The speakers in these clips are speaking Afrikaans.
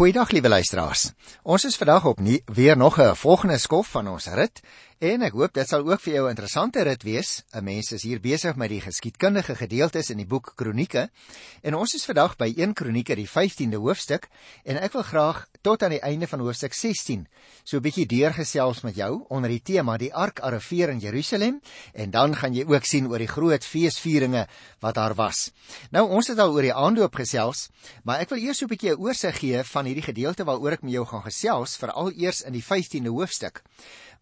Goeiedag liewe luisteraars. Ons is vandag op nie, weer nog 'n volgende skof van ons rit en ek hoop dit sal ook vir jou 'n interessante rit wees. 'n Mens is hier besig met die geskiedkundige gedeeltes in die boek Kronieke en ons is vandag by 1 Kronieke die 15de hoofstuk en ek wil graag tot aan die einde van hoofstuk 16 so 'n bietjie deurgesels met jou onder die tema die ark arriveer in Jerusalem en dan gaan jy ook sien oor die groot feesvieringe wat daar was. Nou ons het al oor die aandoop gesels, maar ek wil eers so 'n bietjie 'n oorsig gee van hierdie gedeelte waaroor ek met jou gaan gesels, veral eers in die 15de hoofstuk.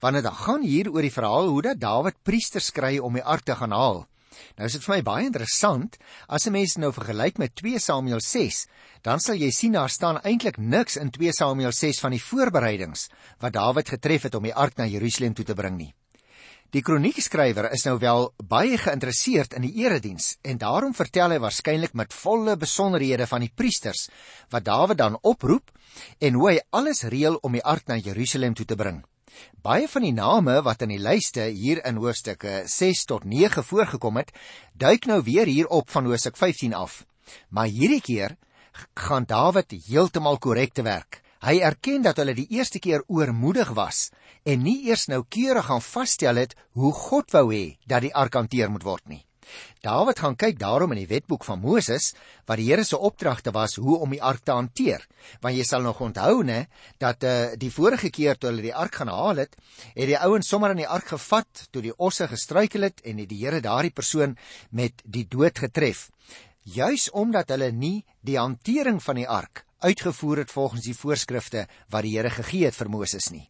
Wanneer dit gaan hier oor die verhaal hoe dat Dawid priesters kry om die ark te gaan haal. Nou is dit vir my baie interessant as 'n mens nou vergelyk met 2 Samuel 6, dan sal jy sien daar staan eintlik niks in 2 Samuel 6 van die voorbereidings wat Dawid getref het om die ark na Jerusalem toe te bring nie. Die kroniekskrywer is nou wel baie geïnteresseerd in die erediens en daarom vertel hy waarskynlik met volle besonderhede van die priesters wat Dawid dan oproep en hoe hy alles reël om die ark na Jerusalem toe te bring. Baie van die name wat in die lyste hier in hoofstukke 6 tot 9 voorgekom het, duik nou weer hier op van hoofstuk 15 af. Maar hierdie keer gaan Dawid heeltemal korrek te werk. Hy erken dat hulle die eerste keer oormoedig was en nie eers noukeurig gaan vasstel het hoe God wou hê dat die ark hanteer moet word nie. Dawid gaan kyk daarom in die wetboek van Moses wat die Here se opdragte was hoe om die ark te hanteer. Want jy sal nog onthou nê dat uh, die vorige keer toe hulle die ark gaan haal het, het die ouens sommer aan die ark gevat toe die osse gestruikel het en het die Here daardie persoon met die dood getref. Juis omdat hulle nie die hantering van die ark uitgevoer het volgens die voorskrifte wat die Here gegee het vir Moses nie.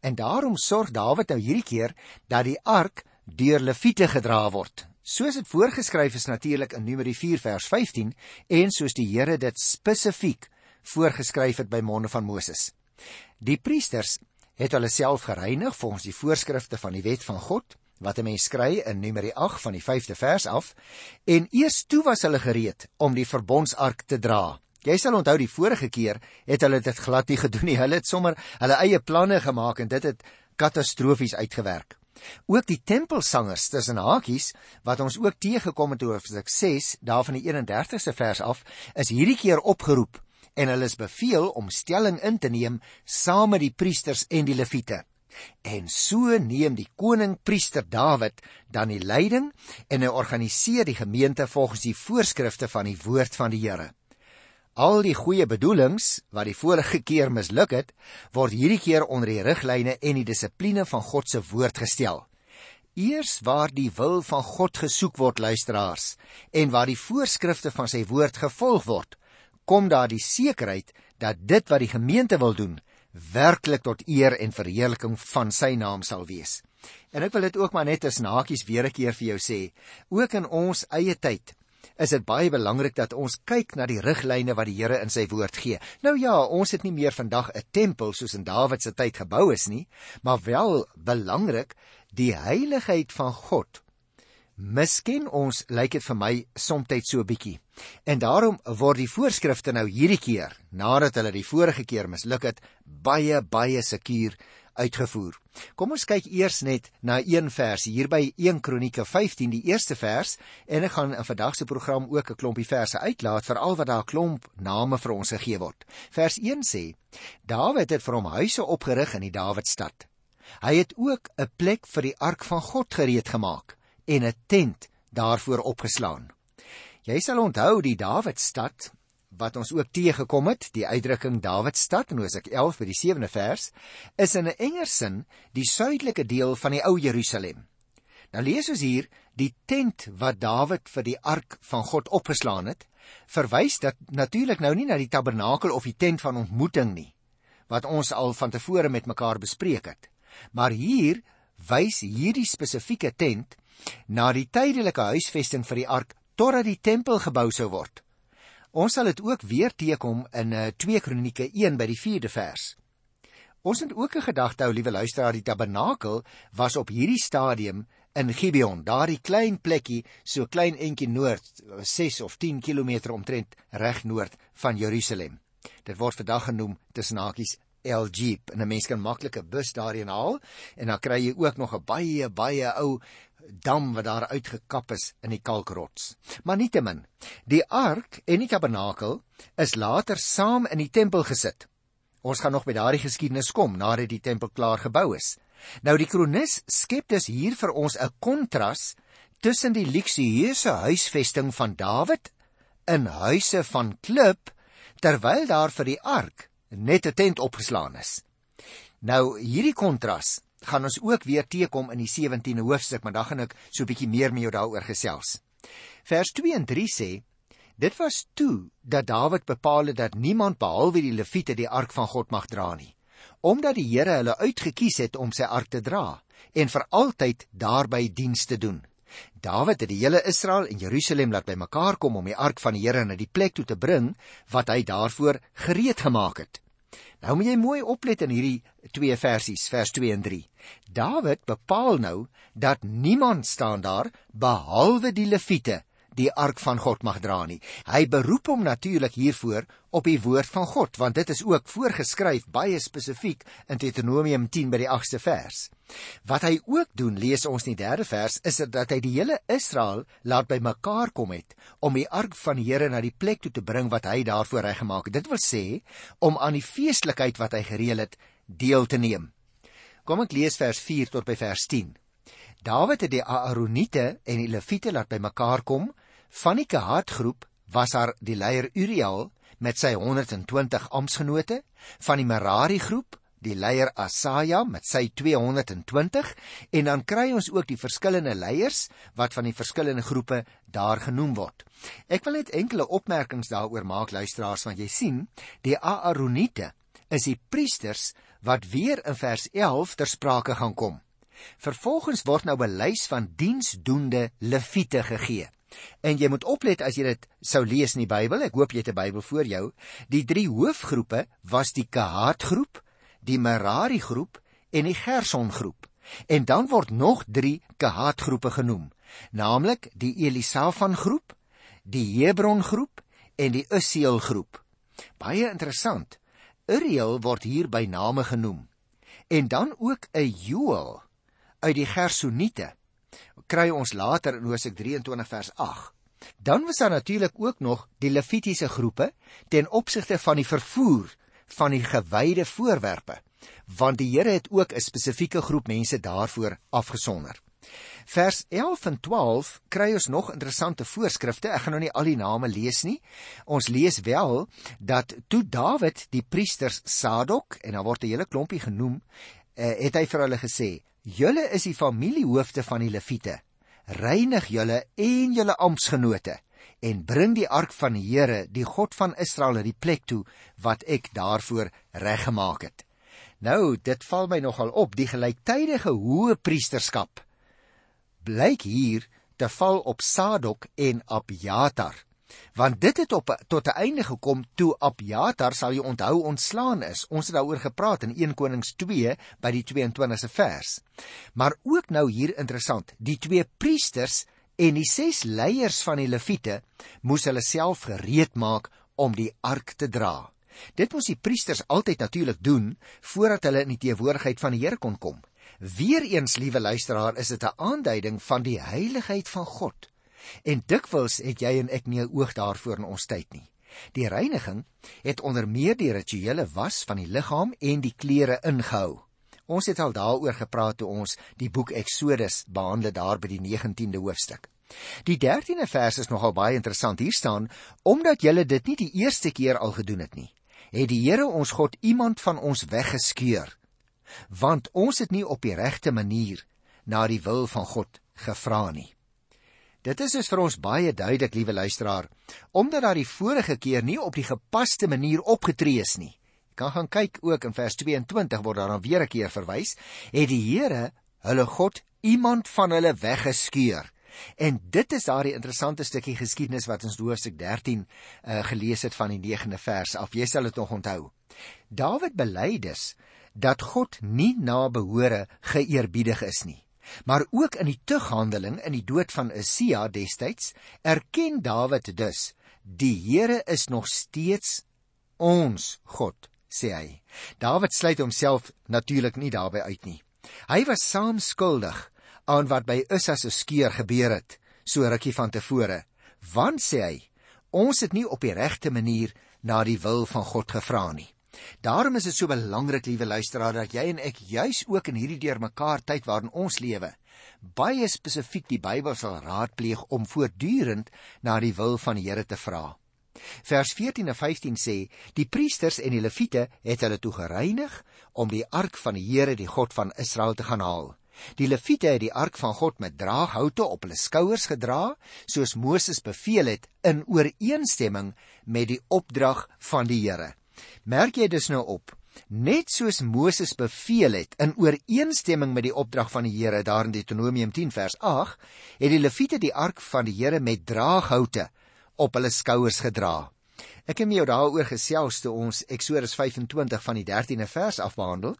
En daarom sorg Dawid nou hierdie keer dat die ark deur leviete gedra word. Soos dit voorgeskryf is natuurlik in Numeri 4 vers 15 en soos die Here dit spesifiek voorgeskryf het by monde van Moses. Die priesters het hulle self gereinig volgens die voorskrifte van die wet van God wat 'n mens skry in Numeri 8 van die 5de vers af en eers toe was hulle gereed om die verbondsark te dra. Jy sal onthou die vorige keer het hulle dit glad nie gedoen nie. Hulle het sommer hulle eie planne gemaak en dit het katastrofies uitgewerk. Ook die tempelsangers tussen hakies wat ons ook teëgekom het oor Hoofstuk 6 daar van die 31ste vers af is hierdie keer opgeroep en hulle is beveel om stelling in te neem saam met die priesters en die leviete. En so neem die koning priester Dawid dan die leiding en hy organiseer die gemeente volgens die voorskrifte van die woord van die Here. Al die goeie bedoelings wat die vorige keer misluk het, word hierdie keer onder die riglyne en die dissipline van God se woord gestel. Eers waar die wil van God gesoek word, luisteraars, en waar die voorskrifte van sy woord gevolg word, kom daar die sekerheid dat dit wat die gemeente wil doen, werklik tot eer en verheerliking van sy naam sal wees. En ek wil dit ook maar net as nakies weer 'n keer vir jou sê, ook in ons eie tyd is dit baie belangrik dat ons kyk na die riglyne wat die Here in sy woord gee. Nou ja, ons het nie meer vandag 'n tempel soos in Dawid se tyd gebou is nie, maar wel belangrik die heiligheid van God. Miskien ons lyk dit vir my soms so 'n bietjie. En daarom word die voorskrifte nou hierdie keer, nadat hulle die vorige keer misluk het, baie baie sekuur uitgevoer. Kom ons kyk eers net na een vers hier by 1 Kronieke 15 die eerste vers en ek gaan in vandag se program ook 'n klompie verse uitlaat veral wat daar 'n klomp name vir ons gegee word. Vers 1 sê: Dawid het vir hom huise opgerig in die Dawidstad. Hy het ook 'n plek vir die ark van God gereed gemaak en 'n tent daarvoor opgeslaan. Jy sal onthou die Dawidstad wat ons ook teëgekom het, die uitdrukking Dawidstad in Hosea 11 by die 7de vers, is in 'n enger sin die suidelike deel van die ou Jerusalem. Nou lees ons hier die tent wat Dawid vir die ark van God opgeslaan het, verwys dat natuurlik nou nie na die tabernakel of die tent van ontmoeting nie, wat ons al van tevore met mekaar bespreek het. Maar hier wys hierdie spesifieke tent na die tydelike huisvesting vir die ark totdat die tempel gebou sou word. Ons sal dit ook weer teekom in 2 eh, Kronieke 1 by die 4de vers. Ons het ook 'n gedagte hou, liewe luisteraar, die tabernakel was op hierdie stadium in Gibeon, daardie klein plekkie so klein entjie noord, 6 of 10 km omtrent reg noord van Jerusalem. Dit word vandag genoem tussen hakies El Jeep en 'n mens kan maklik 'n bus daarheen haal en dan kry jy ook nog 'n baie baie ou dam wat daar uitgekap is in die kalkrots. Maar nietemin, die ark en die tabernakel is later saam in die tempel gesit Ons gaan nog by daardie geskiedenis kom nadat die tempel klaar gebou is. Nou die kronikus skep dus hier vir ons 'n kontras tussen die luksieuse huisvesting van Dawid in huise van klip terwyl daar vir die ark net 'n tent opgeslaan is. Nou hierdie kontras gaan ons ook weer teekom in die 17de hoofstuk, maar dan gaan ek so 'n bietjie meer met jou daaroor gesels. Vers 2 en 3 sê: Dit was toe dat Dawid bepaal het dat niemand behalwe die leviete die ark van God mag dra nie, omdat die Here hulle uitgekies het om sy ark te dra en vir altyd daarby diens te doen. Dawid het die hele Israel en Jerusalem laat bymekaar kom om die ark van die Here na die plek toe te bring wat hy daarvoor gereed gemaak het. Nou moet jy mooi oplet in hierdie twee versies, vers 2 en 3. Dawid bepaal nou dat niemand staan daar behalwe die leviete die ark van God mag dra nie. Hy beroep hom natuurlik hiervoor op die woord van God, want dit is ook voorgeskryf baie spesifiek in Deuteronomium 10 by die 8ste vers. Wat hy ook doen, lees ons in die 3de vers, is dat hy die hele Israel laat bymekaar kom het om die ark van die Here na die plek toe te bring wat hy daarvoor reggemaak het. Dit wil sê om aan die feestelikheid wat hy gereël het deel te neem. Kom ek lees vers 4 tot by vers 10. Dawid het die Aaroniete en die Lewiete laat bymekaar kom Van die Kehat-groep was daar die leier Uriel met sy 120 amptgenote, van die Merari-groep die leier Asaja met sy 220 en dan kry ons ook die verskillende leiers wat van die verskillende groepe daar genoem word. Ek wil net enkele opmerkings daaroor maak luisteraars want jy sien, die Aaroniete is die priesters wat weer in vers 11 ter sprake gaan kom. Vervolgens word nou 'n lys van diensdoende leviete gegee. En jy moet oplet as jy dit sou lees in die Bybel. Ek hoop jy het 'n Bybel voor jou. Die drie hoofgroepe was die Kehat-groep, die Merari groep en die Gerson groep. En dan word nog 3 Kehat-groepe genoem, naamlik die Elisafan groep, die Hebron groep en die Usiel groep. Baie interessant. Uriel word hier by name genoem. En dan ook 'n Joel uit die Gersoniete kry ons later in Hosea 23 vers 8. Dan was daar natuurlik ook nog die Levitiese groepe ten opsigte van die vervoer van die gewyde voorwerpe, want die Here het ook 'n spesifieke groep mense daarvoor afgesonder. Vers 11 en 12 kry ons nog interessante voorskrifte. Ek gaan nou nie al die name lees nie. Ons lees wel dat toe Dawid die priesters Sadok en daar word 'n hele klompie genoem, eh, het hy vir hulle gesê: Julle is die familiehoofde van die Lewiete. Reinig julle en julle amptgenote en bring die ark van die Here, die God van Israel, na die plek toe wat ek daarvoor reggemaak het. Nou, dit val my nogal op, die gelyktydige hoë priesterskap blyk hier te val op Sadok en Abjatar want dit het op tot 'n einde gekom toe Abjatar sal jy onthou ontslaan is. Ons het daaroor gepraat in 1 Konings 2 by die 22ste vers. Maar ook nou hier interessant, die twee priesters en die ses leiers van die leviete moes hulle self gereed maak om die ark te dra. Dit moes die priesters altyd natuurlik doen voordat hulle in die teenwoordigheid van die Here kon kom. Weereens, liewe luisteraar, is dit 'n aanduiding van die heiligheid van God. En dikwels het jy en ek nie 'n oog daarvoor in ons tyd nie. Die reiniging het onder meer die rituele was van die liggaam en die klere ingehou. Ons het al daaroor gepraat toe ons die boek Eksodus behandel daar by die 19de hoofstuk. Die 13de vers is nogal baie interessant. Hier staan: "Omdat julle dit nie die eerste keer al gedoen het nie, het die Here ons God iemand van ons weggeskeur, want ons het nie op die regte manier na die wil van God gevra nie." Dit is dus vir ons baie duidelik, liewe luisteraar, omdat daar die vorige keer nie op die gepaste manier opgetree is nie. Jy kan gaan kyk ook in vers 22 word daar dan weer 'n keer verwys, het die Here, hulle God, iemand van hulle weggeskeur. En dit is daardie interessante stukkie geskiedenis wat ons hoofstuk 13 uh, gelees het van die 9de vers af. Jy sal dit nog onthou. Dawid bely dus dat God nie na behore geëerbiedig is nie. Maar ook in die tughandeling in die dood van Isia destyds erken Dawid dus die Here is nog steeds ons God sê hy. Dawid sluit homself natuurlik nie daarbey uit nie. Hy was saam skuldig aan wat by Issa se skeur gebeur het so rukkie van tevore. Want sê hy, ons het nie op die regte manier na die wil van God gevra nie. Daarom is dit so belangrik, liewe luisteraar, dat jy en ek juis ook in hierdie deurmekaar tyd waarin ons lewe, baie spesifiek die Bybel sal raadpleeg om voortdurend na die wil van die Here te vra. Vers 14 en 15 sê: Die priesters en die leviete het hulle toe gereinig om die ark van die Here, die God van Israel te gaan haal. Die leviete het die ark van God met draaghoute op hulle skouers gedra, soos Moses beveel het in ooreenstemming met die opdrag van die Here. Merk jy dus nou op? Net soos Moses beveel het in ooreenstemming met die opdrag van die Here daar in Deuteronomium 10 vers 8, het die leviete die ark van die Here met draaghoute op hulle skouers gedra. Ek het met jou daaroor gesels toe ons Eksodus 25 van die 13de vers afbehandel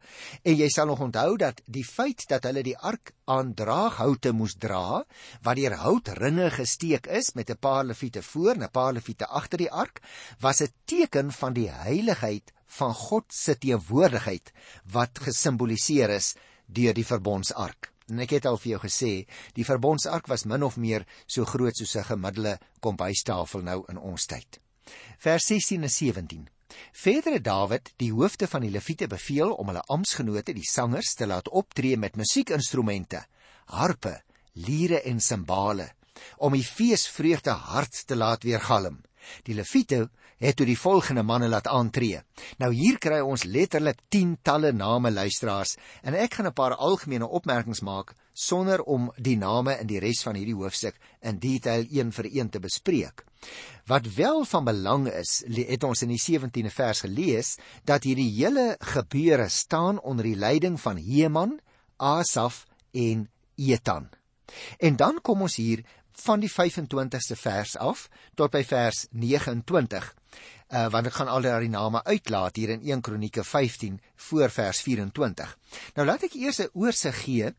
en jy sal nog onthou dat die feit dat hulle die ark aan draaghoute moes dra, wat deur houtringe gesteek is met 'n paar leviete voor en 'n paar leviete agter die ark, was 'n teken van die heiligheid van God se teenwoordigheid wat gesimboliseer is deur die verbondsark. En ek het al vir jou gesê, die verbondsark was min of meer so groot soos 'n gemiddelde kombuistafel nou in ons tyd. Vers 16 en 17. Verder het Dawid die hoofde van die leviete beveel om hulle amptgenote, die sangers, te laat optree met musiekinstrumente, harpe, liere en simbale, om die feesvreugde hard te laat weergalm. Die leviete het toe die volgende manne laat aantree. Nou hier kry ons letterlik tientalle name luisteraars en ek gaan 'n paar algemene opmerkings maak sonder om die name in die res van hierdie hoofstuk in detail een vir een te bespreek. Wat wel van belang is, het ons in die 17de vers gelees dat hierdie hele gebeure staan onder die leiding van Heman, Asaf en Etan. En dan kom ons hier van die 25ste vers af tot by vers 29 uh, want ek gaan al daai name uitlaat hier in 1 Kronieke 15 voor vers 24. Nou laat ek eers 'n oorsig gee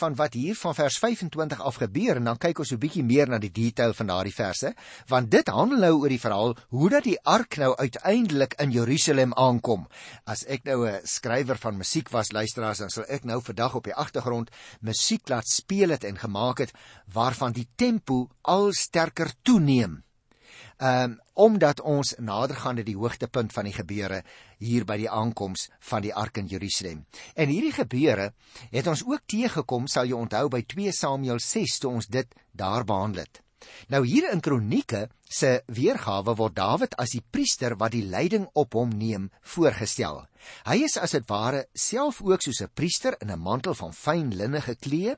van wat hier van vers 25 af gebeur en dan kyk ons 'n bietjie meer na die detail van daardie verse, want dit handel nou oor die verhaal hoe dat die ark nou uiteindelik in Jerusalem aankom. As ek nou 'n skrywer van musiek was, luisteraars, dan sal ek nou vandag op die agtergrond musiek laat speel het en gemaak het waarvan die tempo al sterker toeneem um, omdat ons nadergaande die hoogtepunt van die gebeure hier by die aankoms van die ark in Jerusalem. En hierdie gebeure het ons ook teëgekom, sal jy onthou by 2 Samuel 6 toe ons dit daar behandel het. Nou hier in Kronieke se weergawe word Dawid as die priester wat die leiding op hom neem voorgestel. Hy is as dit ware self ook soos 'n priester in 'n mantel van fyn linne geklee.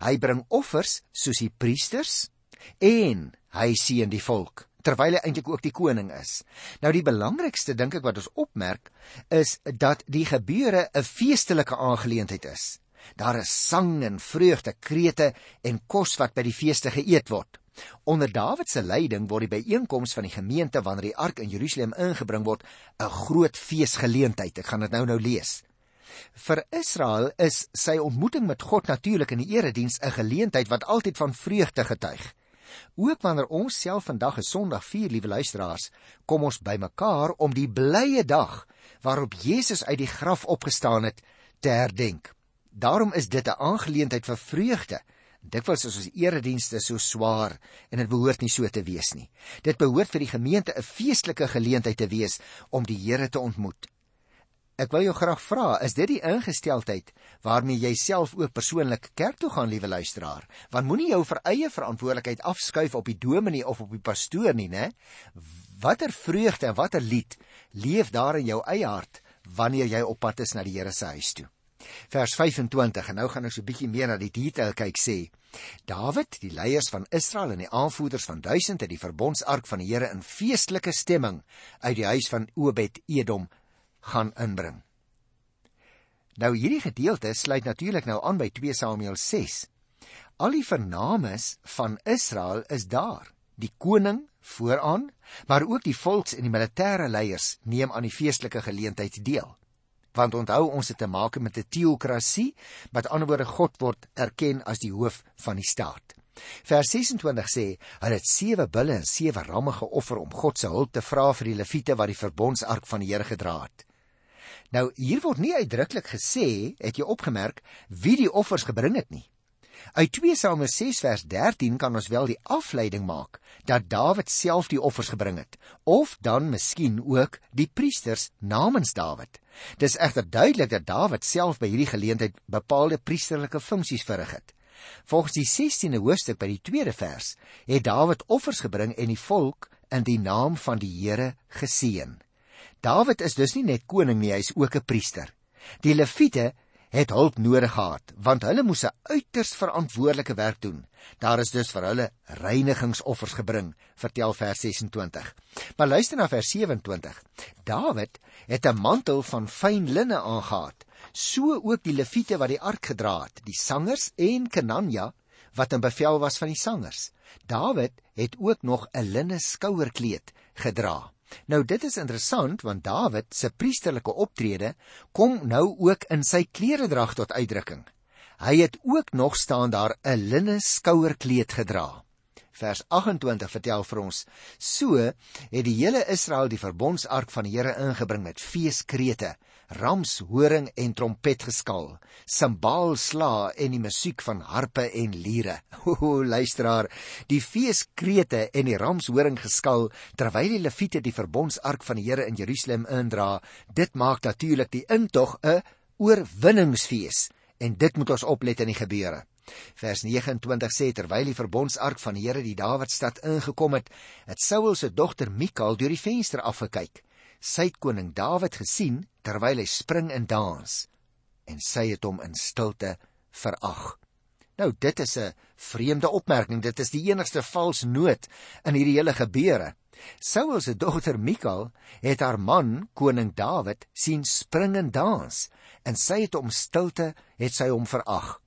Hy bring offers soos die priesters en hy seën die volk terwyl hy eintlik ook die koning is. Nou die belangrikste dink ek wat ons opmerk is dat die gebeure 'n feestelike aangeleentheid is. Daar is sang en vreugde, krete en kos wat by die feeste geëet word. Onder Dawid se leiding word die byeenkoms van die gemeente wanneer die ark in Jerusalem ingebring word 'n groot feesgeleentheid. Ek gaan dit nou nou lees. Vir Israel is sy ontmoeting met God natuurlik in die erediens 'n geleentheid wat altyd van vreugde getuig. Ook wanneer ons self vandag 'n Sondag vier, liewe luisteraars, kom ons bymekaar om die blye dag waarop Jesus uit die graf opgestaan het te herdenk. Daarom is dit 'n aangeleentheid vir vreugde. Dikwels is ons eredienste so swaar en dit behoort nie so te wees nie. Dit behoort vir die gemeente 'n feestelike geleentheid te wees om die Here te ontmoet. Ek wil jou graag vra, is dit die ingesteldheid waarmee jy self ook persoonlik kerk toe gaan, liewe luisteraar? Want moenie jou vir eie verantwoordelikheid afskuif op die dominee of op die pastoor nie, né? Watter vreugde en watter lied leef daar in jou eie hart wanneer jy op pad is na die Here se huis toe? Vers 25 en nou gaan ons 'n bietjie meer na die detail kyk sê. Dawid, die leiers van Israel en die aanvoerders van duisende het die verbondsark van die Here in feestelike stemming uit die huis van Obed Edom gaan inbring. Nou hierdie gedeelte sluit natuurlik nou aan by 2 Samuel 6. Al die vernames van Israel is daar. Die koning vooraan, maar ook die volks en die militêre leiers neem aan die feestelike geleentheid deel. Want onthou ons het te maak met 'n teokrasie, met ander woorde God word erken as die hoof van die staat. Vers 26 sê: "Hulle het sewe bulle en sewe ramme geoffer om God se hulp te vra vir die leviete wat die verbondsark van die Here gedra het." Nou hier word nie uitdruklik gesê, het jy opgemerk, wie die offers gebring het nie. Uit 2 Samuel 6 vers 13 kan ons wel die afleiding maak dat Dawid self die offers gebring het of dan miskien ook die priesters namens Dawid. Dis egter duidelik dat Dawid self by hierdie geleentheid bepaalde priesterlike funksies verrig het. Volgens die 16de hoofstuk by die 2de vers het Dawid offers gebring en die volk in die naam van die Here geseën. Dawid is dus nie net koning nie, hy is ook 'n priester. Die leviete het hulp nodig gehad want hulle moes 'n uiters verantwoordelike werk doen. Daar is dus vir hulle reinigingsoffers gebring, vertel vers 26. Maar luister na vers 27. Dawid het 'n mantel van fyn linne aangetree, so ook die leviete wat die ark gedra het, die sangers en Kenania wat in bevel was van die sangers. Dawid het ook nog 'n linne skouerkleed gedra. Nou dit is interessant want Dawid se priesterlike optrede kom nou ook in sy kleredrag tot uitdrukking. Hy het ook nog staan daar 'n linne skouerkleed gedra. Vers 28 vertel vir ons: So het die hele Israel die verbondsark van die Here ingebring met feeskrete rams, horing en trompet geskal, simbaal sla en die musiek van harpe en liere. O, luisteraar, die feeskrete en die rams, horing geskal terwyl die leviete die verbondsark van die Here in Jerusalem indra, dit maak natuurlik die intog 'n oorwinningsfees en dit moet ons oplet in die gebeure. Vers 29 sê terwyl die verbondsark van die Here die Dawidstad ingekom het, het Saul se dogter Mikal deur die venster afgekyk sy het koning Dawid gesien terwyl hy spring en dans en sy het hom in stilte verag. Nou dit is 'n vreemde opmerking. Dit is die enigste vals noot in hierdie hele gebeure. Saul se dogter Mikal het haar man koning Dawid sien spring en dans en sy het hom stilte het sy hom verag.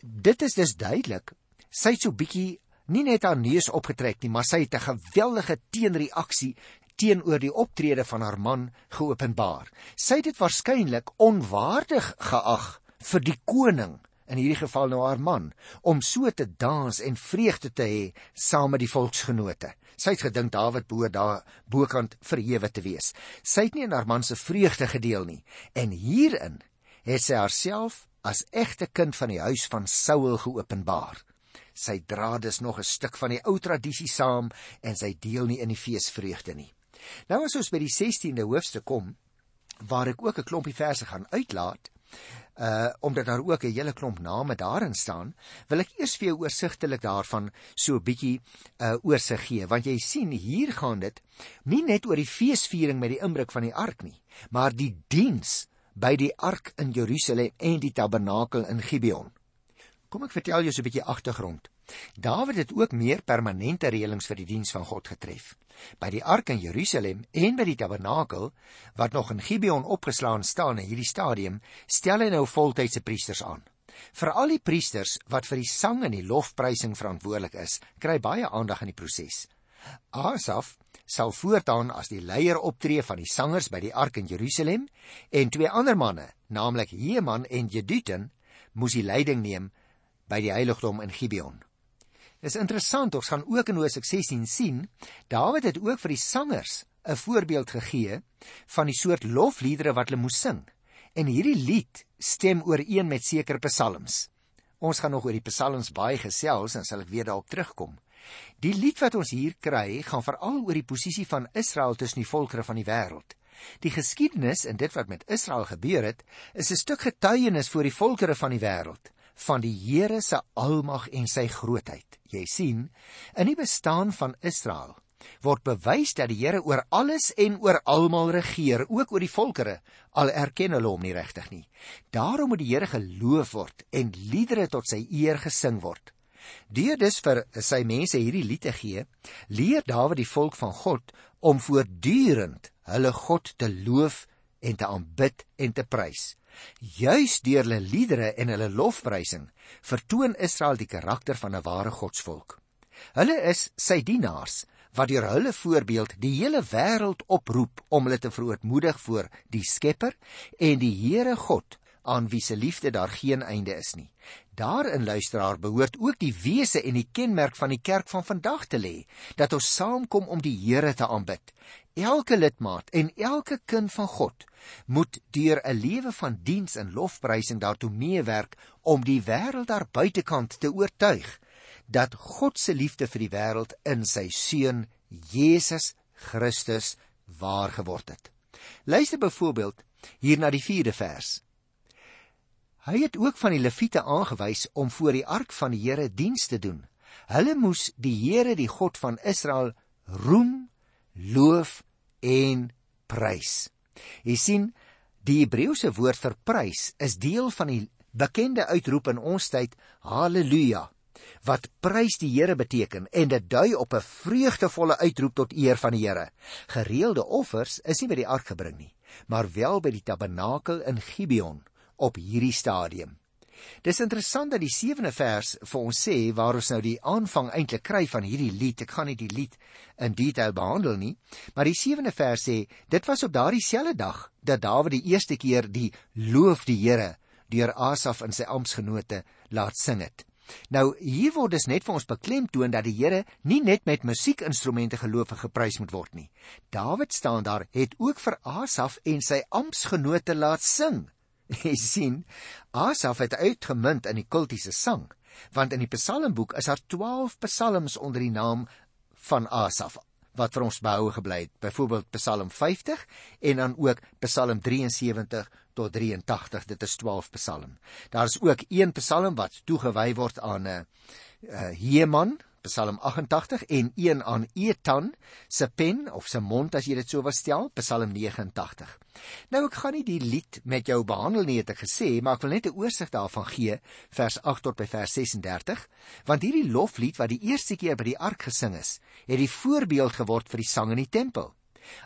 Dit is dus duidelik. Sy het so bietjie nie net haar neus opgetrek nie, maar sy het 'n geweldige teenreaksie teenoor die optrede van haar man geopenbaar. Sy het dit waarskynlik onwaardig geag vir die koning, in hierdie geval nou haar man, om so te dans en vreugde te hê saam met die volksgenote. Sy het gedink Dawid behoort daar bokant verhewe te wees. Sy het nie in haar man se vreugde gedeel nie en hierin het sy haarself as egte kind van die huis van Saul geopenbaar. Sy dra dus nog 'n stuk van die ou tradisie saam en sy deel nie in die feesvreugde nie. Nou as ons by die 16de hoofstuk kom waar ek ook 'n klompie verse gaan uitlaat, uh omdat daar ook 'n hele klomp name daarin staan, wil ek eers vir jou oorsigtelik daarvan so 'n bietjie uh oorsig gee, want jy sien hier gaan dit nie net oor die feesviering met die inbreuk van die ark nie, maar die diens by die ark in Jerusalem en die tabernakel in Gibeon. Kom ek vertel jou so 'n bietjie agtergrond. Dawid het ook meer permanente reëlings vir die diens van God getref. By die ark in Jerusalem en by die tabernakel wat nog in Gibeon opgeslaan staan in hierdie stadium, stel hy nou voltydse priesters aan. Vir al die priesters wat vir die sang en die lofprysing verantwoordelik is, kry baie aandag in die proses. Asaf sal voortaan as die leier optree van die sangers by die ark in Jerusalem en twee ander manne, naamlik Heeman en Jedutun, moes die leiding neem by die heiligdom in Gibeon. Dis interessant, ons gaan ook in Hosea 16 sien, Dawid het ook vir die sangers 'n voorbeeld gegee van die soort lofliedere wat hulle moes sing. En hierdie lied stem ooreen met sekere psalms. Ons gaan nog oor die psalms baie gesels en sal ek weer daarop terugkom. Die lied wat ons hier kry, gaan veral oor die posisie van Israel tussen die volkere van die wêreld. Die geskiedenis en dit wat met Israel gebeur het, is 'n stuk getuienis vir die volkere van die wêreld van die Here se almag en sy grootheid. Jy sien, in die bestaan van Israel word bewys dat die Here oor alles en oor almal regeer, ook oor die volkere, al erken hulle hom nie regtig nie. Daarom moet die Here geloof word en liedere tot sy eer gesing word. Deur dus vir sy mense hierdie lied te gee, leer Dawid die volk van God om voortdurend hulle God te loof en te aanbid en te prys. Juis deur hulle liedere en hulle lofprysing vertoon Israel die karakter van 'n ware godsvolk. Hulle is sy dienaars wat deur hulle voorbeeld die hele wêreld oproep om hulle te verootmoedig voor die Skepper en die Here God aan wie se liefde daar geen einde is nie. Daarin luisteraar behoort ook die wese en die kenmerk van die kerk van vandag te lê, dat ons saamkom om die Here te aanbid elke lidmaat en elke kind van God moet deur 'n lewe van diens en lofprysing daartoe meewerk om die wêreld daar buitekant te oortuig dat God se liefde vir die wêreld in sy seun Jesus Christus waar geword het. Luister byvoorbeeld hier na die 4de vers. Hy het ook van die leviete aangewys om voor die ark van die Here diens te doen. Hulle moes die Here, die God van Israel, roem, loof en prys. Jy sien, die Hebreëse woord vir prys is deel van die bekende uitroep in ons tyd haleluja wat prys die Here beteken en dit dui op 'n vreugdevolle uitroep tot eer van die Here. Gereelde offers is nie by die ark gebring nie, maar wel by die tabernakel in Gibeon op hierdie stadium. Dis interessant dat die 7de vers vir ons sê waar ons nou die aanvang eintlik kry van hierdie lied. Ek gaan nie die lied in detail behandel nie, maar die 7de vers sê dit was op daardie selfde dag dat Dawid die eerste keer die loof die Here deur Asaf en sy amptgenote laat sing het. Nou hier word dus net vir ons beklemtoon dat die Here nie net met musiekinstrumente geloof en geprys moet word nie. Dawid staan daar het ook vir Asaf en sy amptgenote laat sing. Jy sien, Asaf het uitgemunt in die kultiese sang, want in die Psalmboek is daar 12 psalms onder die naam van Asaf wat vir ons behou gebly het. Byvoorbeeld Psalm 50 en dan ook Psalm 73 tot 83. Dit is 12 psalm. Daar is ook een psalm wat toegewy word aan 'n uh, uh, Heman, Psalm 88 en een aan Etan se pen of se mond as jy dit so wil stel, Psalm 89. Nou ek gaan nie die lied met jou behandel nie het ek gesê, maar ek wil net 'n oorsig daarvan gee, vers 8 tot by vers 36, want hierdie loflied wat die eerste keer by die ark gesing is, het die voorbeeld geword vir die sang in die tempel.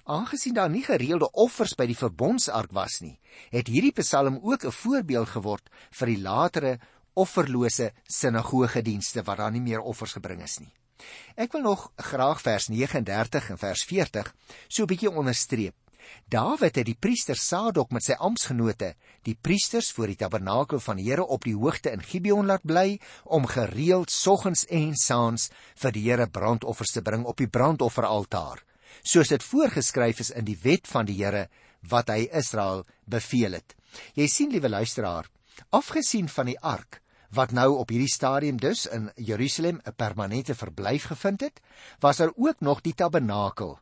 Aangesien daar nie gereelde offers by die verbondsark was nie, het hierdie Psalm ook 'n voorbeeld geword vir die latere offerlose sinagogedienste waar daar nie meer offers gebring is nie. Ek wil nog graag vers 39 en vers 40 so 'n bietjie onderstreep. Dawid het die priester Sadok met sy amptgenote, die priesters voor die tabernakel van die Here op die hoogte in Gibeon laat bly om gereeld soggens en saans vir die Here brandoffers te bring op die brandofferaltaar, soos dit voorgeskryf is in die wet van die Here wat hy Israel beveel het. Jy sien liewe luisteraar, afgesien van die ark wat nou op hierdie stadium dus in Jerusalem 'n permanente verblyf gevind het, was daar ook nog die tabernakel.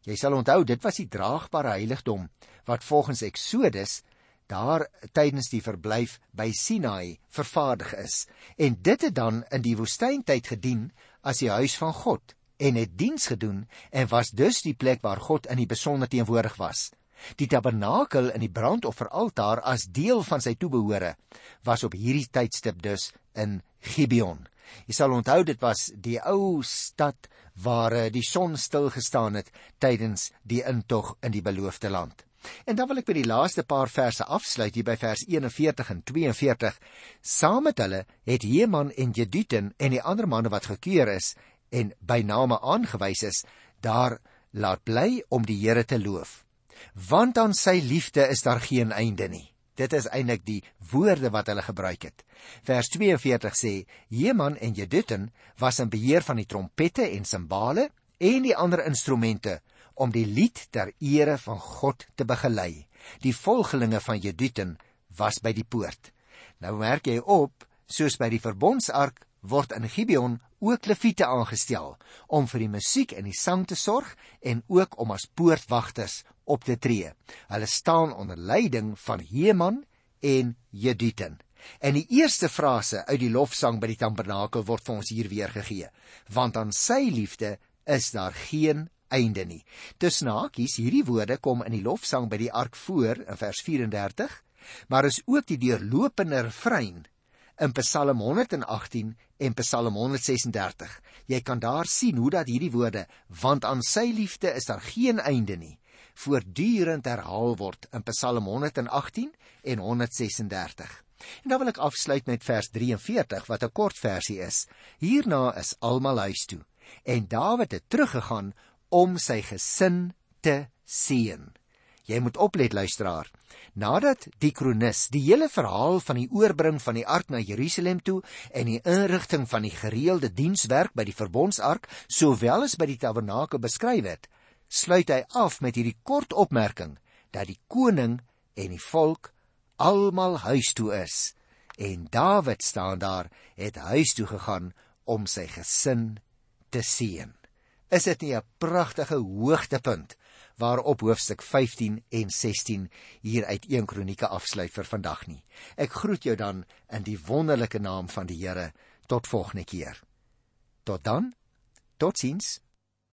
Jy sal onthou dit was die draagbare heiligdom wat volgens Eksodus daar tydens die verblyf by Sinai vervaardig is en dit het dan in die woestyntyd gedien as die huis van God en het diens gedoen en was dus die plek waar God in die besonder teenwoordig was. Die tabernakel in die brandofferaltaar as deel van sy toebehore was op hierdie tydstip dus in Gibeon. Jy sal onthou dit was die ou stad waar eh, die son stil gestaan het tydens die intog in die beloofde land. En dan wil ek by die laaste paar verse afsluit hier by vers 41 en 42. Saam met hulle het Heman en Jeduten en die ander manne wat gekeer is en by name aangewys is, daar laat bly om die Here te loof want aan sy liefde is daar geen einde nie. Dit is eintlik die woorde wat hulle gebruik het. Vers 42 sê: Heman en Jedutun was in beheer van die trompette en simbale en die ander instrumente om die lied ter ere van God te begelei. Die volgelinge van Jedutun was by die poort. Nou merk jy op, soos by die verbondsark word in Gibeon ook leviete aangestel om vir die musiek en die sang te sorg en ook om as poortwagters op te tree. Hulle staan onder leiding van Heman en Jeduten. En die eerste frase uit die lofsang by die tabernakel word vir ons hier weer gegee, want aan sy liefde is daar geen einde nie. Tussen hakies hierdie woorde kom in die lofsang by die ark voor in vers 34, maar is ook die deurlopende refrein in Psalm 118 en Psalm 136. Jy kan daar sien hoe dat hierdie woorde want aan sy liefde is daar geen einde nie voortdurend herhaal word in Psalm 118 en 136. En dan wil ek afsluit met vers 43 wat 'n kort versie is. Hierna is almal huis toe en Dawid het teruggegaan om sy gesin te seën. Jy moet oplet luisteraar. Nadat die kronikus die hele verhaal van die oorbring van die ark na Jerusalem toe en die inrigting van die gereelde dienswerk by die verbondsark sowel as by die tabernakel beskryf het, sluit hy af met hierdie kort opmerking dat die koning en die volk almal huis toe is en Dawid staan daar het huis toe gegaan om sy gesin te seën. Is dit nie 'n pragtige hoogtepunt waarop hoofstuk 15 en 16 hier uit 1 Kronieke afsluit vir vandag nie. Ek groet jou dan in die wonderlike naam van die Here tot volgende keer. Tot dan. Totsiens.